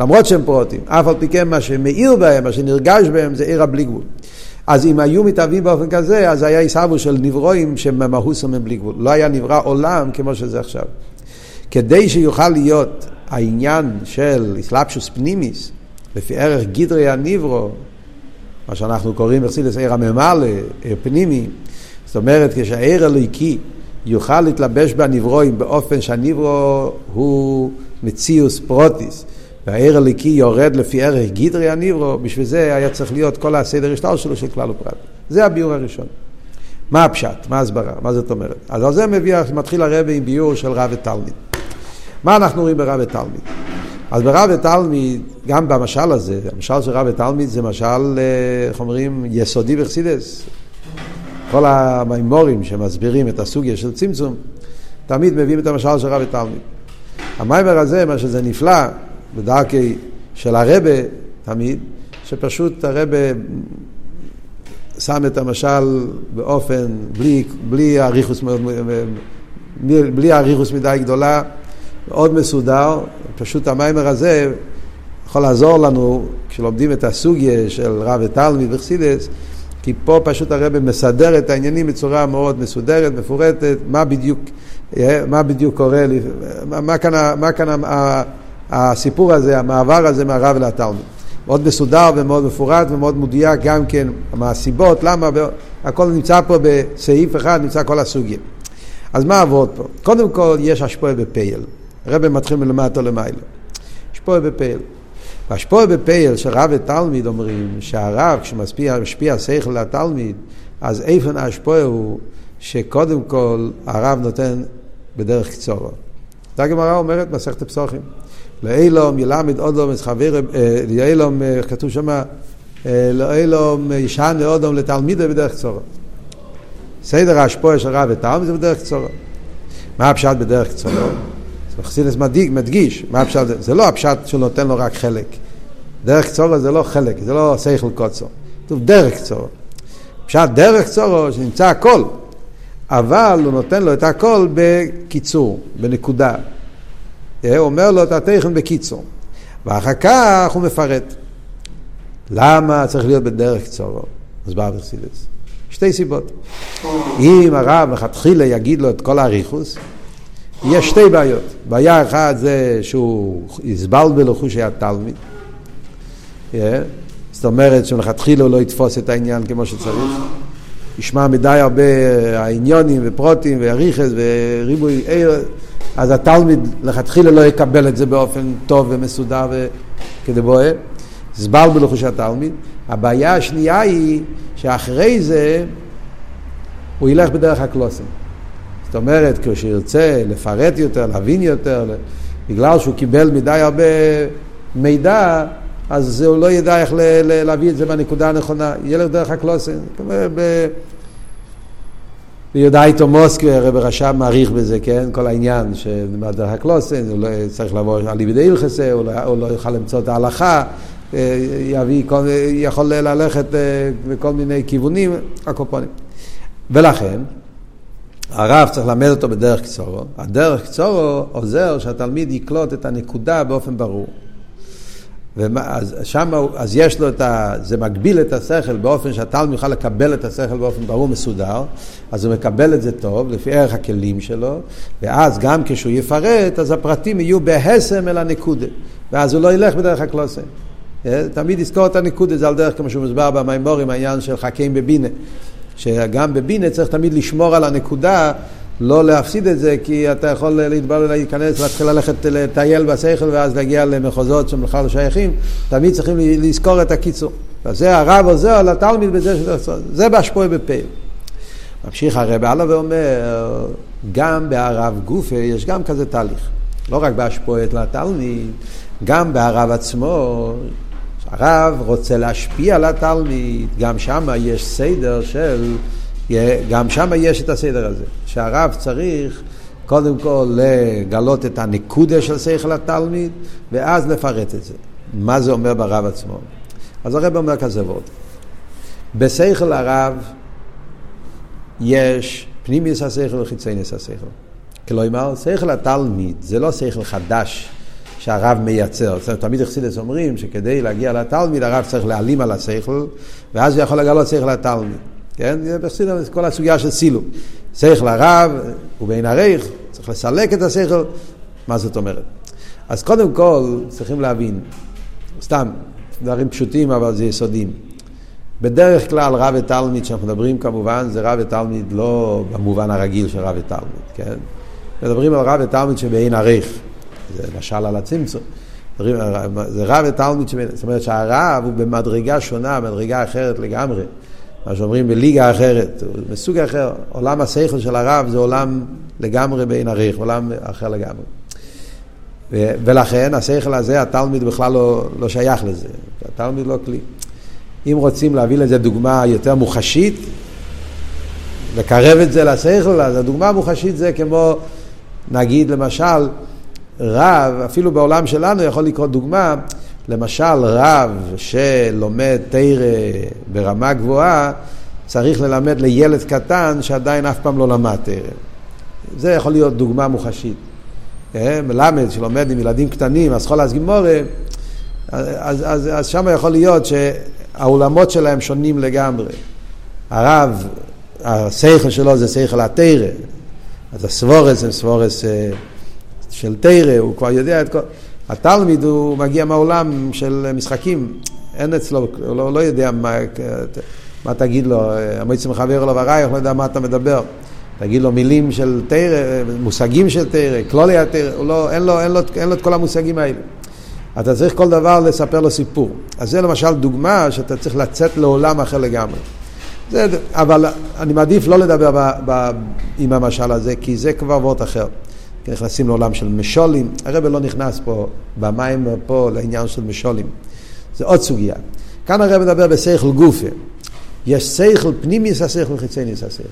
Speaker 1: למרות שהם פרוטים, אף על פי כן מה שמאיר בהם, מה שנרגש בהם, זה עיר הבלי גבול. אז אם היו מתאבים באופן כזה, אז היה עיסאוו של נברואים שממהוסו מבלי גבול. לא היה נברא עולם כמו שזה עכשיו. כדי שיוכל להיות העניין של אסלאפשוס פנימיס, לפי ערך גידרי הניברו, מה שאנחנו קוראים בחסידס עיר הממלא, עיר פנימי, זאת אומרת כשהעיר הליקי יוכל להתלבש בנברואים באופן שהנברו הוא מציאוס פרוטיס, והעיר הליקי יורד לפי ערך גידרי הניברו, בשביל זה היה צריך להיות כל הסדר השטר שלו של כלל ופרט. זה הביור הראשון. מה הפשט? מה ההסברה? מה זאת אומרת? אז על זה מביא, מתחיל הרבי עם ביור של רב ותלמיד. מה אנחנו רואים ברב ותלמיד? אז ברב ותלמיד, גם במשל הזה, המשל של רב ותלמיד זה משל, אה, איך אומרים, יסודי בחסידס. כל המימורים שמסבירים את הסוגיה של צמצום, תמיד מביאים את המשל של רב ותלמיד. המיימר הזה, מה שזה נפלא, בדרכי של הרבה תמיד, שפשוט הרבה שם את המשל באופן, בלי, בלי אריכוס, בלי אריכוס מדי גדולה, מאוד מסודר, פשוט המיימר הזה יכול לעזור לנו כשלומדים את הסוגיה של רב ותלמיד וחסידס, כי פה פשוט הרבה מסדר את העניינים בצורה מאוד מסודרת, מפורטת, מה בדיוק, מה בדיוק קורה, מה כאן, מה כאן הסיפור הזה, המעבר הזה מהרב לתלמיד. מאוד מסודר ומאוד מפורט ומאוד מדויק גם כן מה הסיבות, למה, הכל נמצא פה בסעיף אחד, נמצא כל הסוגים. אז מה עבוד פה? קודם כל יש השפועה בפייל. הרב מתחיל מלמטה למעלה. השפועה בפייל. והשפועה בפייל שרב ותלמיד אומרים שהרב כשמשפיע משפיע שכל לתלמיד אז איפן ההשפועה הוא שקודם כל הרב נותן בדרך קצורו. זה הגמרא אומרת מסכת פסוחים. לאילום ילמד אודום את חבר, לאילום, כתוב שם, לאילום ישן אודום לתלמידו בדרך קצורו. סדר ההשפועה של רב ותלמיד זה בדרך קצורו. מה הפשט בדרך קצורו? חסידס מדגיש, מה הפשט? זה לא הפשט שהוא נותן לו רק חלק. דרך קצורו זה לא חלק, זה לא שכל קוצו. כתוב דרך קצורו. פשט דרך קצורו שנמצא הכל, אבל הוא נותן לו את הכל בקיצור, בנקודה. הוא אומר לו את התכן בקיצור. ואחר כך הוא מפרט. למה צריך להיות בדרך קצורו? אז בא בחסידס. שתי סיבות. אם הרב מלכתחילה יגיד לו את כל האריכוס, יש שתי בעיות. בעיה אחת זה שהוא יסבל בלחושי התלמיד. Yeah. זאת אומרת שמלכתחילה הוא לא יתפוס את העניין כמו שצריך. ישמע מדי הרבה העניונים ופרוטים ואריכס וריבוי אז התלמיד לכתחילה לא יקבל את זה באופן טוב ומסודר וכדבואה. זבל בלחוש התלמיד. הבעיה השנייה היא שאחרי זה הוא ילך בדרך הקלוסים. זאת אומרת, כשירצה לפרט יותר, להבין יותר, בגלל שהוא קיבל מדי הרבה מידע, אז הוא לא ידע איך להביא את זה בנקודה הנכונה. ילך דרך הקלוסים. ביודאיתו מוסקי, הרב רשם מעריך בזה, כן? כל העניין של דרך הקלוסן, הוא לא צריך לבוא על ידי הלכסה, לא, הוא לא יוכל למצוא את ההלכה, אה, יביא, יכול ללכת אה, בכל מיני כיוונים, הקופונים. ולכן, הרב צריך ללמד אותו בדרך קצורו. הדרך קצורו עוזר שהתלמיד יקלוט את הנקודה באופן ברור. ואז שם, אז יש לו את ה... זה מגביל את השכל באופן שהתלמיד יוכל לקבל את השכל באופן ברור מסודר, אז הוא מקבל את זה טוב, לפי ערך הכלים שלו, ואז גם כשהוא יפרט, אז הפרטים יהיו בהסם אל הנקודה, ואז הוא לא ילך בדרך הקלוסם. אה, תמיד יזכור את הנקודה, זה על דרך כמו שהוא מוסבר במימורים, העניין של חכים בבינה, שגם בבינה צריך תמיד לשמור על הנקודה לא להפסיד את זה, כי אתה יכול להתברר, להיכנס, להתחיל ללכת לטייל בשכל ואז להגיע למחוזות שהם בכלל לא שייכים, תמיד צריכים לזכור את הקיצור. וזה הרב עוזר לתלמיד בזה שזה, זה בהשפועה בפה. ממשיך הרב הלאה ואומר, גם בהרב גופה יש גם כזה תהליך. לא רק בהשפועת לתלמיד, גם בהרב עצמו, הרב רוצה להשפיע על התלמיד, גם שם יש סדר של גם שם יש את הסדר הזה, שהרב צריך קודם כל לגלות את הנקודה של שכל התלמיד, ואז לפרט את זה. מה זה אומר ברב עצמו? אז הרב אומר כזה וורד. בשכל הרב יש פנימיוס השכל וחיצוניוס השכל. כלומר, שכל התלמיד זה לא שכל חדש שהרב מייצר. זאת אומרת, תמיד אכסידס אומרים שכדי להגיע לתלמיד הרב צריך להעלים על השכל, ואז הוא יכול לגלות שכל התלמיד. כן? בחסידות כל הסוגיה של סילוק. שכל הרב ובין הרייך, צריך לסלק את השכל, מה זאת אומרת? אז קודם כל צריכים להבין, סתם, דברים פשוטים אבל זה יסודים. בדרך כלל רב ותלמיד, שאנחנו מדברים כמובן, זה רב ותלמיד לא במובן הרגיל של רב ותלמיד, כן? מדברים על רב ותלמיד שבעין עריך, זה משל על הצמצום. זה רב ותלמיד, זאת אומרת שהרב הוא במדרגה שונה, מדרגה אחרת לגמרי. מה שאומרים בליגה אחרת, מסוג אחר, עולם השכל של הרב זה עולם לגמרי בין עריך, עולם אחר לגמרי. ו- ולכן השכל הזה, התלמיד בכלל לא, לא שייך לזה, התלמיד לא כלי. אם רוצים להביא לזה דוגמה יותר מוחשית, לקרב את זה לשכל, אז הדוגמה המוחשית זה כמו, נגיד למשל, רב, אפילו בעולם שלנו יכול לקרות דוגמה, למשל רב שלומד תרא ברמה גבוהה, צריך ללמד לילד קטן שעדיין אף פעם לא למד תרא. זה יכול להיות דוגמה מוחשית. אה, מלמד שלומד עם ילדים קטנים, אז אסכולה גימורה, אז, אז, אז, אז שם יכול להיות שהאולמות שלהם שונים לגמרי. הרב, השכל שלו זה שכל התרא, אז הסבורס זה סבורס אה, של תרא, הוא כבר יודע את כל... התלמיד הוא מגיע מהעולם של משחקים, אין אצלו, הוא לא, לא יודע מה, מה תגיד לו, המועצת מחבר לו ורייך, לא יודע מה אתה מדבר. תגיד לו מילים של תרא, מושגים של תרא, כלולי התרא, לא, אין, לו, אין, אין לו את כל המושגים האלה. אתה צריך כל דבר לספר לו סיפור. אז זה למשל דוגמה שאתה צריך לצאת לעולם אחר לגמרי. זה, אבל אני מעדיף לא לדבר ב, ב, עם המשל הזה, כי זה כבר וורט אחר. נכנסים לעולם של משולים, הרב לא נכנס פה במים פה לעניין של משולים. זה עוד סוגיה. כאן הרב מדבר בשכל גופה. יש שכל פנימיס השכל וחיצניס השכל.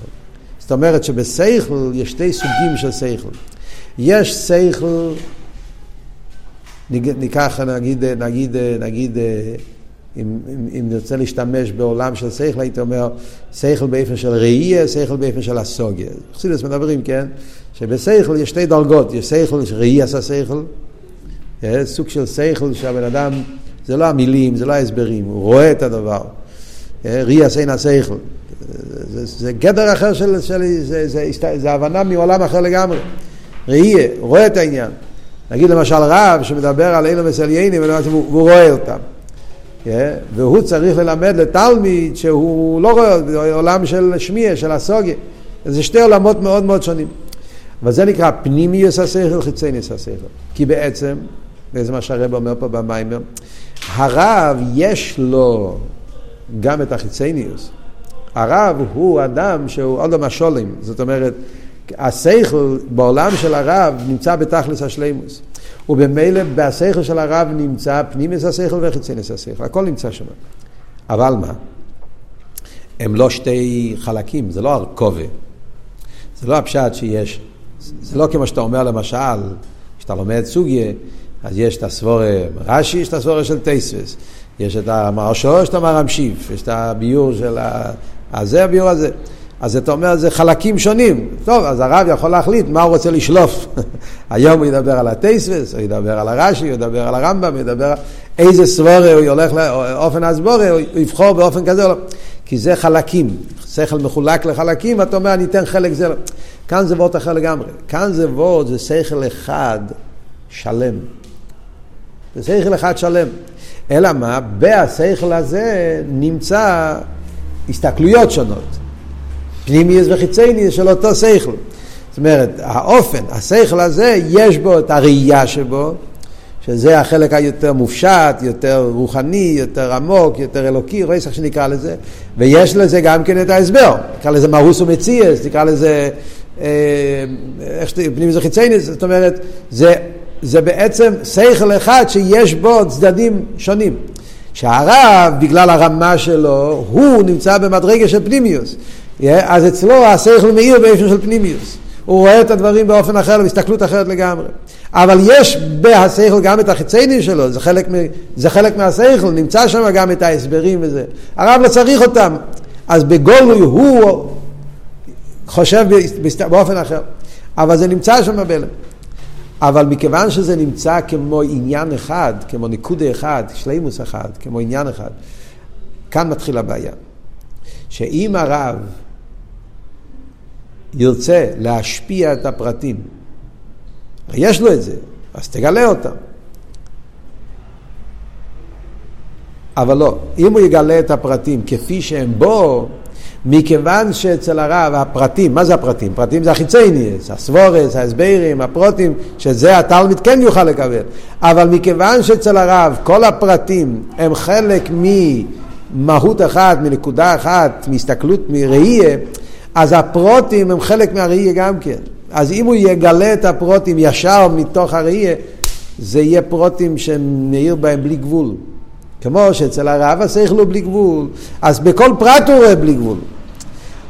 Speaker 1: זאת אומרת שבשכל יש שתי סוגים של שכל. יש שכל, ניקח נגיד, נגיד, נגיד, אם, אם, אם נרצה להשתמש בעולם של שכל, הייתי אומר, שכל באופן של ראייה, שכל באופן של הסוגיה. חסידס מדברים, כן? שבשכל יש שתי דרגות, יש שכל, ראייה עשה שכל, סוג של שכל שהבן אדם, זה לא המילים, זה לא ההסברים, הוא רואה את הדבר. ראייה עשה השכל. זה, זה גדר אחר של, של זה, זה, זה, זה הבנה מעולם אחר לגמרי. ראייה, רואה את העניין. נגיד למשל רב שמדבר על אילו מסליינים, והוא רואה אותם. Yeah, והוא צריך ללמד לתלמיד שהוא לא רואה, עולם של שמיע, של הסוגיה. זה שתי עולמות מאוד מאוד שונים. אבל זה נקרא פנימיוס השכל, חיצניוס השכל. כי בעצם, וזה מה שהרב אומר פה במיימר, הרב יש לו גם את החיצניוס. הרב הוא אדם שהוא עוד לא משולים, זאת אומרת, השכל בעולם של הרב נמצא בתכלס השלימוס. ובמילא בשכל של הרב נמצא פנימיס השכל וחיצניס השכל, הכל נמצא שם. אבל מה? הם לא שתי חלקים, זה לא הרכובה. זה לא הפשט שיש, זה לא כמו שאתה אומר למשל, כשאתה לומד סוגיה, אז יש את הסבורה רש"י, יש את הסבורה של טייסס, יש את המרשו, יש את המרמשיף, יש את הביור של ה... הזה, הביור הזה. אז אתה אומר, זה חלקים שונים. טוב, אז הרב יכול להחליט מה הוא רוצה לשלוף. *laughs* היום הוא ידבר על הטייסווס, הוא ידבר על הרש"י, הוא ידבר על הרמב"ם, הוא ידבר איזה סבורה הוא הולך לאופן הסבורה, הוא יבחור באופן כזה או לא. כי זה חלקים, שכל מחולק לחלקים, אתה אומר, אני אתן חלק זה. לא. כאן זה וורט אחר לגמרי. כאן זה וורט, זה שכל אחד שלם. זה שכל אחד שלם. אלא מה? בהשכל הזה נמצא הסתכלויות שונות. פנימיוס וחיצניוס של אותו שכל. זאת אומרת, האופן, השכל הזה, יש בו את הראייה שבו, שזה החלק היותר מופשט, יותר רוחני, יותר עמוק, יותר אלוקי, רואה איך שנקרא לזה, ויש לזה גם כן את ההסבר, נקרא לזה מרוס ומציאס, נקרא לזה, אה, איך פנימיוס וחיצניוס, זאת אומרת, זה, זה בעצם שכל אחד שיש בו צדדים שונים. שהרב, בגלל הרמה שלו, הוא נמצא במדרגה של פנימיוס. אז אצלו השכל מאיר באופן של פנימיוס. הוא רואה את הדברים באופן אחר, בהסתכלות אחרת לגמרי. אבל יש בהשכל גם את החיציינים שלו, זה חלק, זה חלק מהשכל, נמצא שם גם את ההסברים וזה. הרב לא צריך אותם, אז בגולוי הוא חושב באופן אחר. אבל זה נמצא שם בבלם. אבל מכיוון שזה נמצא כמו עניין אחד, כמו ניקודה אחד, שלימוס אחד, כמו עניין אחד, כאן מתחילה הבעיה. שאם הרב ירצה להשפיע את הפרטים, יש לו את זה, אז תגלה אותם. אבל לא, אם הוא יגלה את הפרטים כפי שהם בו, מכיוון שאצל הרב הפרטים, מה זה הפרטים? פרטים זה החיצייניאס, הסבורס, ההסברים, הפרוטים, שזה התלמיד כן יוכל לקבל. אבל מכיוון שאצל הרב כל הפרטים הם חלק ממהות אחת, מנקודה אחת, מהסתכלות, מראייה, אז הפרוטים הם חלק מהראייה גם כן. אז אם הוא יגלה את הפרוטים ישר מתוך הראייה, זה יהיה פרוטים שמאיר בהם בלי גבול. כמו שאצל הרב השכל בלי גבול, אז בכל פרט הוא רואה בלי גבול.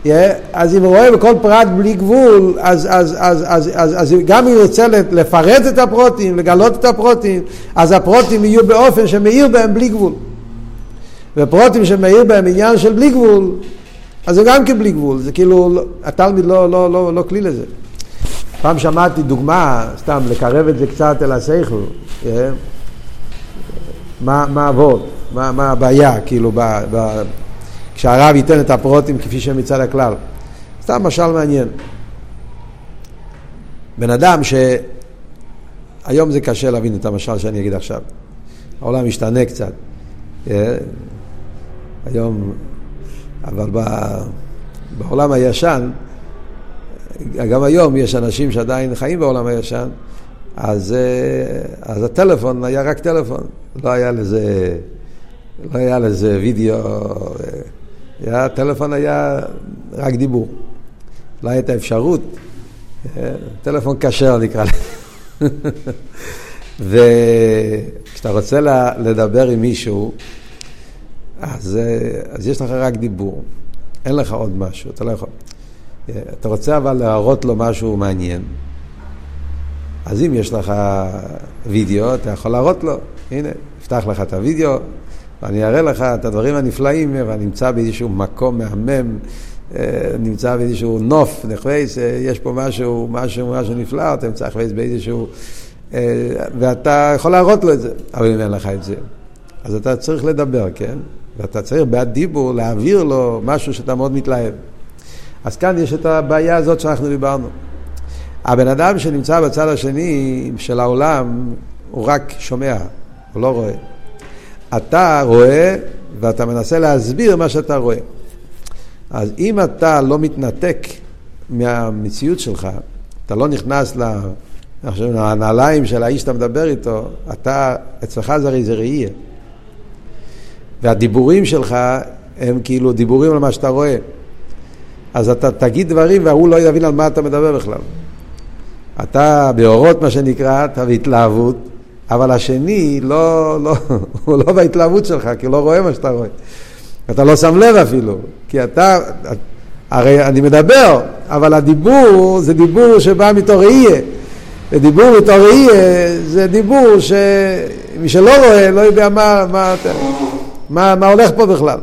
Speaker 1: Yeah, אז אם הוא רואה בכל פרט בלי גבול, אז, אז, אז, אז, אז, אז גם אם ירצה לפרט את הפרוטים, לגלות את הפרוטים, אז הפרוטים יהיו באופן שמאיר בהם בלי גבול. ופרוטים שמאיר בהם עניין של בלי גבול, אז זה גם כן בלי גבול, זה כאילו, התלמיד לא, לא, לא, לא כלי לזה. פעם שמעתי דוגמה, סתם לקרב את זה קצת אל השכל, yeah. מה, מה אבות, מה, מה הבעיה, כאילו, ב, ב, כשהרב ייתן את הפרוטים כפי שהם מצד הכלל. סתם משל מעניין. בן אדם ש... היום זה קשה להבין את המשל שאני אגיד עכשיו. העולם משתנה קצת. אה? היום, אבל בעולם הישן, גם היום יש אנשים שעדיין חיים בעולם הישן, אז, אז הטלפון היה רק טלפון, לא היה לזה, לא היה לזה וידאו, היה, הטלפון היה רק דיבור. לא הייתה אפשרות, טלפון כשר נקרא לזה. *laughs* וכשאתה רוצה לדבר עם מישהו, אז, אז יש לך רק דיבור, אין לך עוד משהו, אתה לא יכול. אתה רוצה אבל להראות לו משהו מעניין, אז אם יש לך וידאו, אתה יכול להראות לו, הנה, אפתח לך את הוידאו, ואני אראה לך את הדברים הנפלאים, ואני נמצא באיזשהו מקום מהמם, אה, נמצא באיזשהו נוף, נכווייס, אה, יש פה משהו, משהו, משהו נפלא, אתה נמצא באיזשהו... אה, ואתה יכול להראות לו את זה, אבל אם אין לך את זה, אז אתה צריך לדבר, כן? ואתה צריך בעד דיבור להעביר לו משהו שאתה מאוד מתלהב. אז כאן יש את הבעיה הזאת שאנחנו דיברנו. הבן אדם שנמצא בצד השני של העולם, הוא רק שומע, הוא לא רואה. אתה רואה ואתה מנסה להסביר מה שאתה רואה. אז אם אתה לא מתנתק מהמציאות שלך, אתה לא נכנס לנעליים של האיש שאתה מדבר איתו, אתה, אצלך זה הרי זה ראייה. והדיבורים שלך הם כאילו דיבורים על מה שאתה רואה. אז אתה תגיד דברים והוא לא יבין על מה אתה מדבר בכלל. אתה באורות מה שנקרא, אתה בהתלהבות, אבל השני לא, לא, *laughs* הוא לא בהתלהבות שלך, כי הוא לא רואה מה שאתה רואה. אתה לא שם לב אפילו, כי אתה, הרי אני מדבר, אבל הדיבור זה דיבור שבא מתור ראייה. ודיבור מתור ראייה זה דיבור שמי שלא רואה לא יודע מה, מה, מה, מה הולך פה בכלל.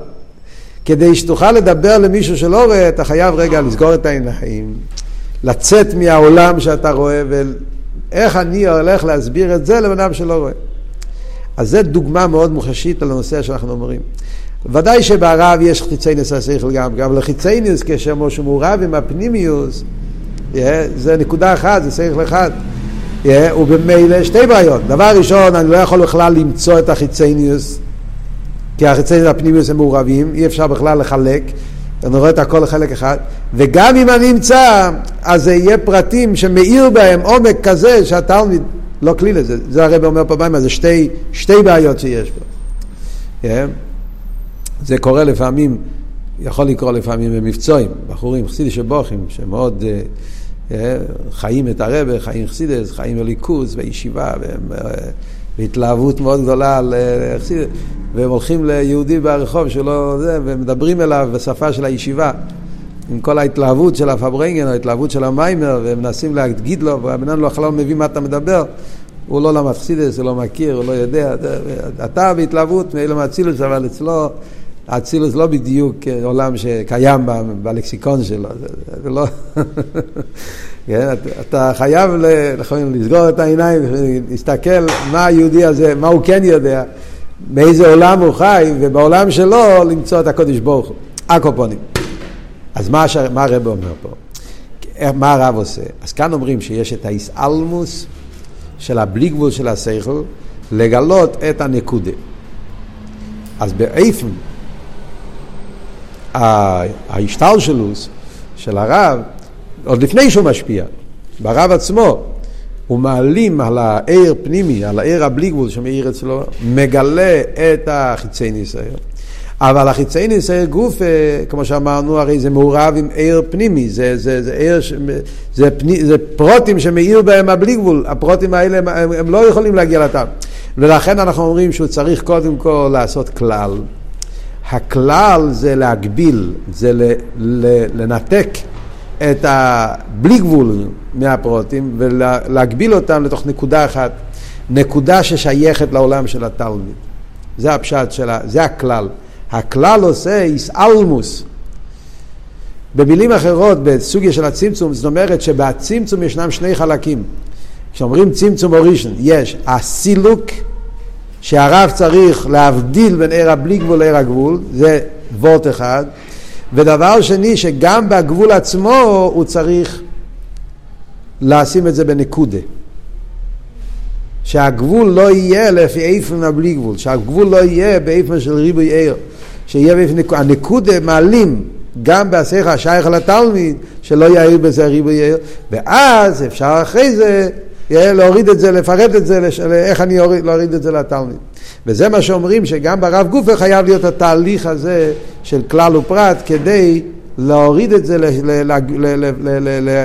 Speaker 1: כדי שתוכל לדבר למישהו שלא רואה, אתה חייב רגע לסגור את העיניים, לצאת מהעולם שאתה רואה, ואיך אני הולך להסביר את זה לבן אדם שלא רואה. אז זו דוגמה מאוד מוחשית על הנושא שאנחנו אומרים. ודאי שברב יש חיצייניוס השכל גם, גם לחיצייניוס כאשר משהו מעורב עם הפנימיוס, זה נקודה אחת, זה שכל אחד. Yeah, ובמילא שתי בעיות. דבר ראשון, אני לא יכול בכלל למצוא את החיצייניוס כי החיצי הפנימיות הם מעורבים, אי אפשר בכלל לחלק, אני רואה את הכל לחלק אחד, וגם אם אני אמצא, אז זה יהיה פרטים שמאיר בהם עומק כזה שהתלמיד לא כלי לזה, זה הרב אומר פעמיים, זה שתי, שתי בעיות שיש פה. Yeah. זה קורה לפעמים, יכול לקרות לפעמים במבצועים, בחורים חסידי שבוכים, שמאוד uh, uh, חיים את הרבה, חיים חסידס, חיים בליכוז, בישיבה, והם... Uh, בהתלהבות מאוד גדולה על חסידות, והם הולכים ליהודי ברחוב שלא זה, ומדברים אליו בשפה של הישיבה, עם כל ההתלהבות של הפברנגן, ההתלהבות של המיימר, והם מנסים להגיד לו, אדם לא בכלל מבין מה אתה מדבר, הוא לא למד חסידס, הוא לא מכיר, הוא לא יודע, אתה בהתלהבות מאלה מאצילוס, אבל אצלו האצילוס לא בדיוק עולם שקיים בלקסיקון שלו, זה לא... *laughs* כן? אתה חייב לסגור את העיניים ולהסתכל מה היהודי הזה, מה הוא כן יודע, באיזה עולם הוא חי, ובעולם שלו למצוא את הקודש ברוך הוא. הקופונים. אז מה. מה הרב אומר פה? מה הרב עושה? אז כאן אומרים שיש את האיסאלמוס של הבלי גבול של השכל, לגלות את הנקודה. אז באיפן, ההשתלשלוס של הרב עוד לפני שהוא משפיע, ברב עצמו, הוא מעלים על העיר פנימי, על העיר הבלי גבול שמאיר אצלו, מגלה את החיצי ניסיון. אבל החיצי ניסיון גוף, אה, כמו שאמרנו, הרי זה מעורב עם עיר פנימי, זה, זה, זה, עיר, זה, פני, זה פרוטים שמאיר בהם הבלי גבול, הפרוטים האלה הם, הם, הם לא יכולים להגיע לטעם. ולכן אנחנו אומרים שהוא צריך קודם כל לעשות כלל. הכלל זה להגביל, זה לנתק את הבלי גבול מהפרוטים ולהגביל אותם לתוך נקודה אחת, נקודה ששייכת לעולם של התלמיד. זה הפשט שלה, זה הכלל. הכלל עושה איסאלמוס. במילים אחרות, בסוגיה של הצמצום, זאת אומרת שבצמצום ישנם שני חלקים. כשאומרים צמצום או ראשון, יש הסילוק, שהרב צריך להבדיל בין עיר הבלי גבול לעיר הגבול, זה וורט אחד. ודבר שני, שגם בגבול עצמו הוא צריך לשים את זה בנקודה. שהגבול לא יהיה לפי איפן הבלי גבול, שהגבול לא יהיה באיפן של ריבוי עיר, שיהיה באיפן נקודה, הנקודה מעלים גם בהשיח השייך לתלמיד, שלא יעיר בזה ריבוי עיר, ואז אפשר אחרי זה להוריד את זה, לפרט את זה. איך אני אוריד, להוריד את זה לתלמיד. וזה מה שאומרים שגם ברב גופה חייב להיות התהליך הזה של כלל ופרט כדי להוריד את זה,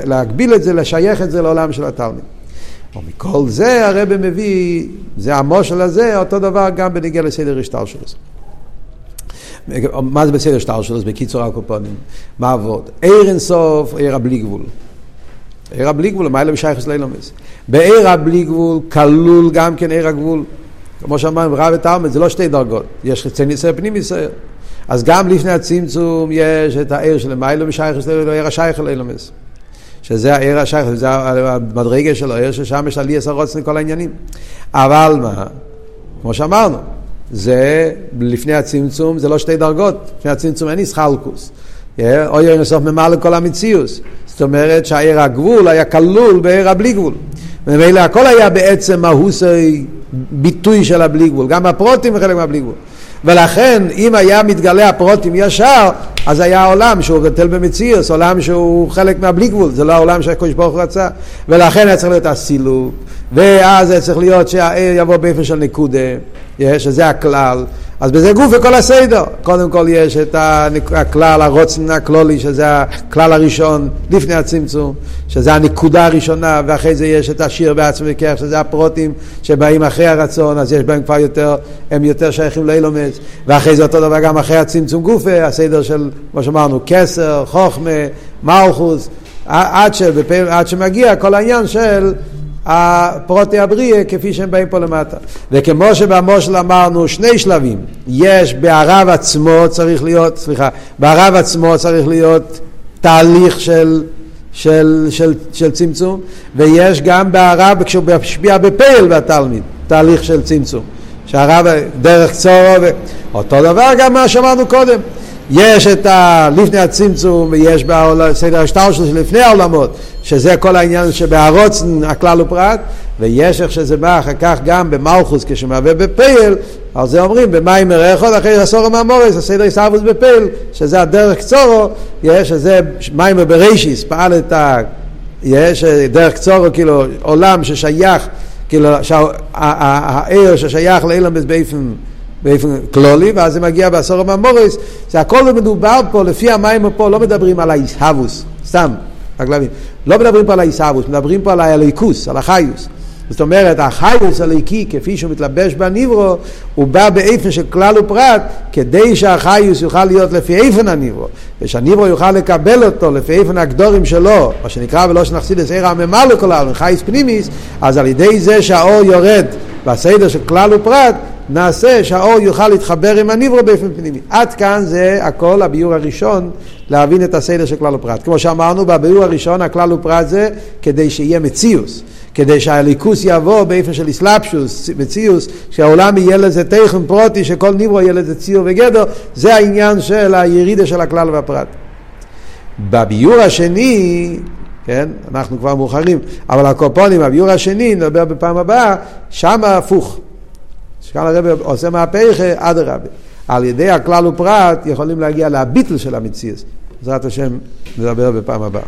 Speaker 1: להגביל את זה, לשייך את זה לעולם של התלמיד. ומכל זה הרב מביא, זה המושל הזה, אותו דבר גם בנגיע לסדר השטר שלו. מה זה בסדר שטר שלו? בקיצור הקופונים. מה עבוד? עיר אינסוף, עיר הבלי גבול. עיר הבלי גבול, מה אלה בשייכס לילומס? בעיר הבלי גבול כלול גם כן עיר הגבול. כמו שאמרנו, רב ותלמד, זה לא שתי דרגות. יש חצי ניסיון פנים ישראל. אז גם לפני הצמצום יש את העיר של מיילו בשייכס לילומס, עיר השייך לילומס. שזה העיר השייך, זה המדרגה שלו, העיר ששם יש עלי עשר רוצן לכל העניינים. אבל מה? כמו שאמרנו, זה לפני הצמצום, זה לא שתי דרגות, לפני הצמצום אין איסחלקוס. אוי אוי נסוף ממלא כל המציאוס. זאת אומרת שהעיר הגבול היה כלול בעיר הבלי גבול. וממילא הכל היה בעצם מהוסי ביטוי של הבלי גבול, גם הפרוטים וחלק מהבלי גבול. ולכן אם היה מתגלה הפרוטים ישר, אז היה עולם שהוא בטל במציאוס, עולם שהוא חלק מהבלי גבול, זה לא העולם שהקדוש ברוך הוא רצה. ולכן היה צריך להיות הסילוק, ואז היה צריך להיות שהעיר יבוא באופן של נקודה, שזה הכלל. אז בזה גוף וכל הסדר. קודם כל יש את הכלל, הרוצן הכלולי, שזה הכלל הראשון לפני הצמצום, שזה הנקודה הראשונה, ואחרי זה יש את השיר בעצמי וכך, שזה הפרוטים שבאים אחרי הרצון, אז יש בהם כבר יותר, הם יותר שייכים לאילומץ, ואחרי זה אותו דבר גם אחרי הצמצום גופה, הסדר של, כמו שאמרנו, כסר, חוכמה, מלכוס, עד, שבפעם, עד שמגיע כל העניין של הפרוטי הבריאה כפי שהם באים פה למטה. וכמו שבמושל אמרנו שני שלבים, יש בערב עצמו צריך להיות, סליחה, בערב עצמו צריך להיות תהליך של, של, של, של צמצום, ויש גם בערב כשהוא משפיע בפייל בתלמיד, תהליך של צמצום. שהרב דרך צורו, ו... אותו דבר גם מה שאמרנו קודם. יש את ה... לפני הצמצום ויש בסדר השטר של לפני העולמות, שזה כל העניין שבערוצן הכלל הוא פרט, ויש איך שזה בא אחר כך גם במלכוס כשמהווה בפייל, על זה אומרים במים מרחוד אחרי עשור המאמורס, הסדר יסרבוס בפייל, שזה הדרך קצורו, יש שזה מים בראשיס, פעל את ה... יש דרך קצורו, כאילו עולם ששייך, כאילו העיר ששייך לאילם באופן באופן כלולי, ואז זה מגיע בעשור הממורס, זה הכל מדובר פה, לפי המים פה, לא מדברים על האיסהבוס, סתם, רק להבין, לא מדברים פה על האיסהבוס, מדברים פה על הליכוס, על החיוס. זאת אומרת, החיוס הליקי, כפי שהוא מתלבש בניברו, הוא בא באיפן של כלל ופרט, כדי שהחיוס יוכל להיות לפי איפן הניברו, ושהניברו יוכל לקבל אותו לפי איפן הגדורים שלו, מה שנקרא ולא שנחסיד את עיר הממה לכל העולם, חייס פנימיס, אז על ידי זה שהאור יורד בסדר של כלל ופרט, נעשה שהאור יוכל להתחבר עם הניברו באופן פנימי. עד כאן זה הכל הביור הראשון להבין את הסדר של כלל ופרט. כמו שאמרנו, בביור הראשון הכלל ופרט זה כדי שיהיה מציאוס. כדי שהליכוס יבוא באופן של אסלאפשוס, מציאוס, שהעולם יהיה לזה תכן פרוטי, שכל ניברו יהיה לזה ציור וגדר, זה העניין של הירידה של הכלל והפרט. בביור השני, כן, אנחנו כבר מאוחרים, אבל הקופונים, הביור השני, נדבר בפעם הבאה, שם הפוך. שכאן הרב עושה מהפך, אדרבה. על ידי הכלל ופרט יכולים להגיע לביטל של המציאות. בעזרת השם נדבר בפעם הבאה.